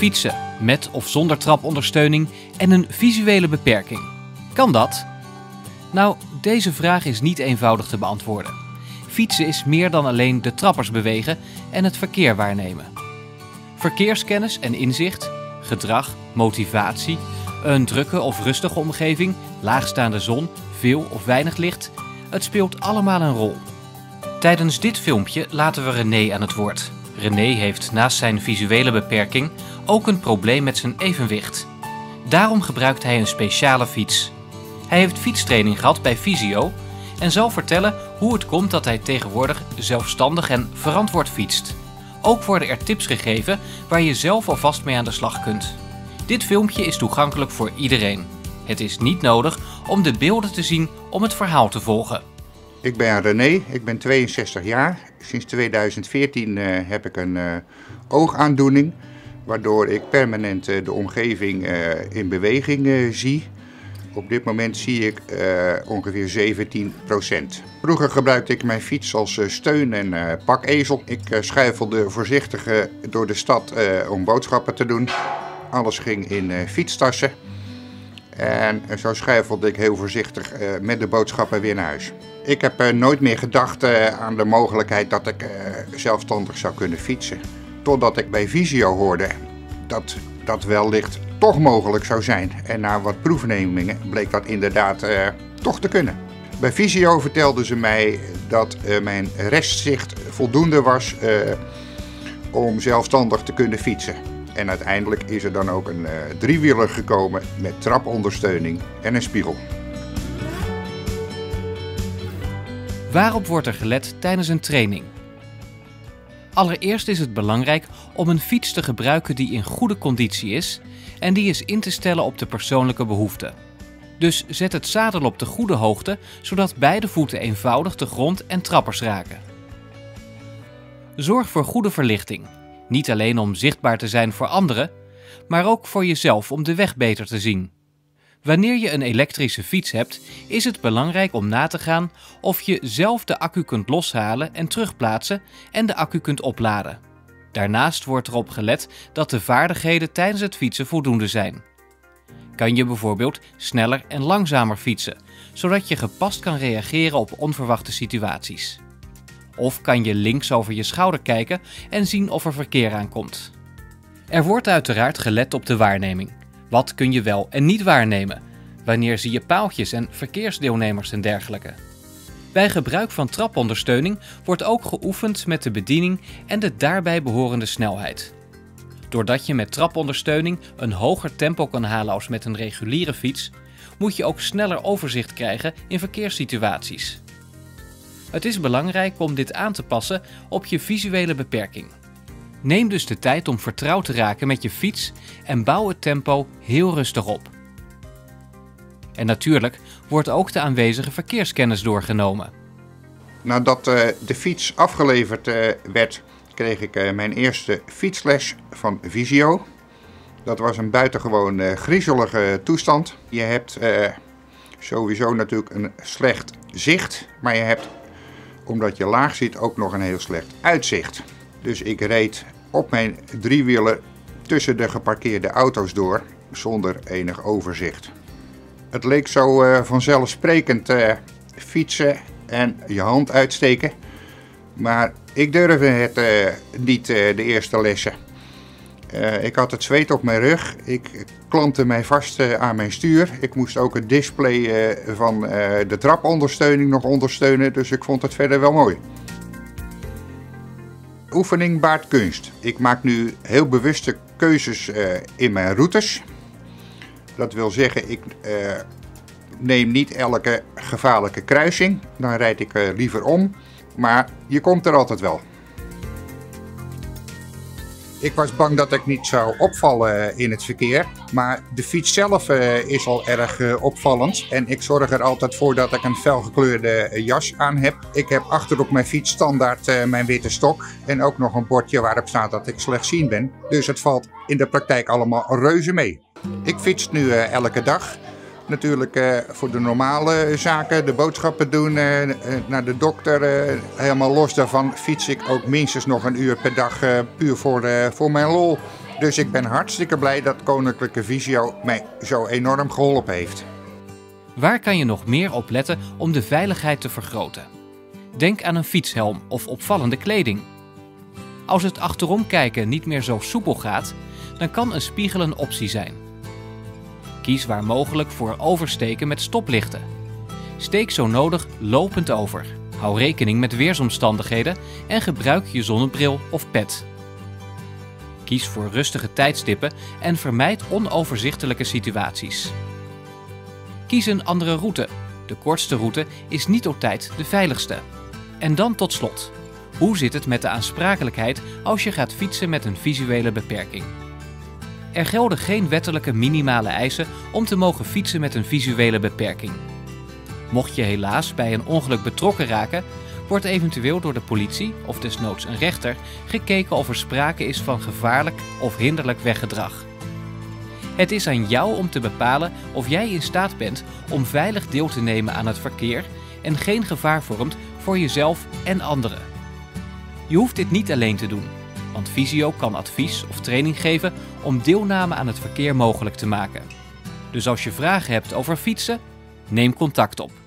Fietsen, met of zonder trapondersteuning en een visuele beperking. Kan dat? Nou, deze vraag is niet eenvoudig te beantwoorden. Fietsen is meer dan alleen de trappers bewegen en het verkeer waarnemen. Verkeerskennis en inzicht, gedrag, motivatie, een drukke of rustige omgeving, laagstaande zon, veel of weinig licht, het speelt allemaal een rol. Tijdens dit filmpje laten we René aan het woord. René heeft naast zijn visuele beperking ook een probleem met zijn evenwicht. Daarom gebruikt hij een speciale fiets. Hij heeft fietstraining gehad bij Visio en zal vertellen hoe het komt dat hij tegenwoordig zelfstandig en verantwoord fietst. Ook worden er tips gegeven waar je zelf alvast mee aan de slag kunt. Dit filmpje is toegankelijk voor iedereen. Het is niet nodig om de beelden te zien om het verhaal te volgen. Ik ben René, ik ben 62 jaar. Sinds 2014 uh, heb ik een uh, oogaandoening, waardoor ik permanent uh, de omgeving in beweging zie. Op dit moment zie ik ongeveer 17% Vroeger gebruikte ik mijn fiets als steun en pakezel. Ik schuifelde voorzichtig door de stad om boodschappen te doen. Alles ging in fietstassen. En zo schuifelde ik heel voorzichtig met de boodschappen weer naar huis. Ik heb uh, nooit meer gedacht uh, aan de mogelijkheid dat ik zelfstandig zou kunnen fietsen. Totdat ik bij Visio hoorde dat dat wellicht toch mogelijk zou zijn. En na wat proefnemingen bleek dat inderdaad toch te kunnen. Bij Visio vertelden ze mij dat mijn restzicht voldoende was om zelfstandig te kunnen fietsen. En uiteindelijk is er dan ook een driewieler gekomen met trapondersteuning en een spiegel. Waarop wordt er gelet tijdens een training? Allereerst is het belangrijk om een fiets te gebruiken die in goede conditie is en die is in te stellen op de persoonlijke behoeften. Dus zet het zadel op de goede hoogte, zodat beide voeten eenvoudig de grond en trappers raken. Zorg voor goede verlichting. Niet alleen om zichtbaar te zijn voor anderen, maar ook voor jezelf om de weg beter te zien. Wanneer je een elektrische fiets hebt, is het belangrijk om na te gaan of je zelf de accu kunt loshalen en terugplaatsen en de accu kunt opladen. Daarnaast wordt erop gelet dat de vaardigheden tijdens het fietsen voldoende zijn. Kan je bijvoorbeeld sneller en langzamer fietsen, zodat je gepast kan reageren op onverwachte situaties. Of kan je links over je schouder kijken en zien of er verkeer aankomt. Er wordt uiteraard gelet op de waarneming. Wat kun je wel en niet waarnemen? Wanneer zie je paaltjes en verkeersdeelnemers en dergelijke? Bij gebruik van trapondersteuning wordt ook geoefend met de bediening en de daarbij behorende snelheid. Doordat je met trapondersteuning een hoger tempo kan halen als met een reguliere fiets, moet je ook sneller overzicht krijgen in verkeerssituaties. Het is belangrijk om dit aan te passen op je visuele beperking. Neem dus de tijd om vertrouwd te raken met je fiets en bouw het tempo heel rustig op. En natuurlijk wordt ook de aanwezige verkeerskennis doorgenomen. Nadat uh, de fiets afgeleverd uh, werd, kreeg ik uh, mijn eerste fietsles van Visio. Dat was een buitengewoon griezelige toestand. Je hebt sowieso natuurlijk een slecht zicht, maar je hebt, omdat je laag zit, ook nog een heel slecht uitzicht. Dus ik reed op mijn driewielen tussen de geparkeerde auto's door zonder enig overzicht. Het leek zo uh, vanzelfsprekend uh, fietsen en je hand uitsteken. Maar ik durfde het uh, niet de eerste lessen. Ik had het zweet op mijn rug. Ik klampte mij vast aan mijn stuur. Ik moest ook het display van de trapondersteuning nog ondersteunen. Dus ik vond het verder wel mooi. Oefening baart kunst. Ik maak nu heel bewuste keuzes in mijn routes. Dat wil zeggen, ik neem niet elke gevaarlijke kruising. Dan rijd ik liever om. Maar je komt er altijd wel. Ik was bang dat ik niet zou opvallen in het verkeer. Maar de fiets zelf uh, is al erg uh, opvallend. En ik zorg er altijd voor dat ik een felgekleurde jas aan heb. Ik heb achter op mijn fiets standaard mijn witte stok. En ook nog een bordje waarop staat dat ik slechtziend ben. Dus het valt in de praktijk allemaal reuze mee. Ik fiets nu elke dag. Natuurlijk uh, voor de normale zaken, de boodschappen doen, uh, uh, naar de dokter. helemaal los daarvan fiets ik ook minstens nog een uur per dag puur voor, voor mijn lol. Dus ik ben hartstikke blij dat Koninklijke Visio mij zo enorm geholpen heeft. Waar kan je nog meer op letten om de veiligheid te vergroten? Denk aan een fietshelm of opvallende kleding. Als het achterom kijken niet meer zo soepel gaat, dan kan een spiegel een optie zijn. Kies waar mogelijk voor oversteken met stoplichten. Steek zo nodig lopend over. Hou rekening met weersomstandigheden en gebruik je zonnebril of pet. Kies voor rustige tijdstippen en vermijd onoverzichtelijke situaties. Kies een andere route. De kortste route is niet altijd de veiligste. En dan tot slot. Hoe zit het met de aansprakelijkheid als je gaat fietsen met een visuele beperking? Er gelden geen wettelijke minimale eisen om te mogen fietsen met een visuele beperking. Mocht je helaas bij een ongeluk betrokken raken, wordt eventueel door de politie of desnoods een rechter gekeken of er sprake is van gevaarlijk of hinderlijk weggedrag. Het is aan jou om te bepalen of jij in staat bent om veilig deel te nemen aan het verkeer en geen gevaar vormt voor jezelf en anderen. Je hoeft dit niet alleen te doen, want Visio kan advies of training geven om deelname aan het verkeer mogelijk te maken. Dus als je vragen hebt over fietsen, neem contact op.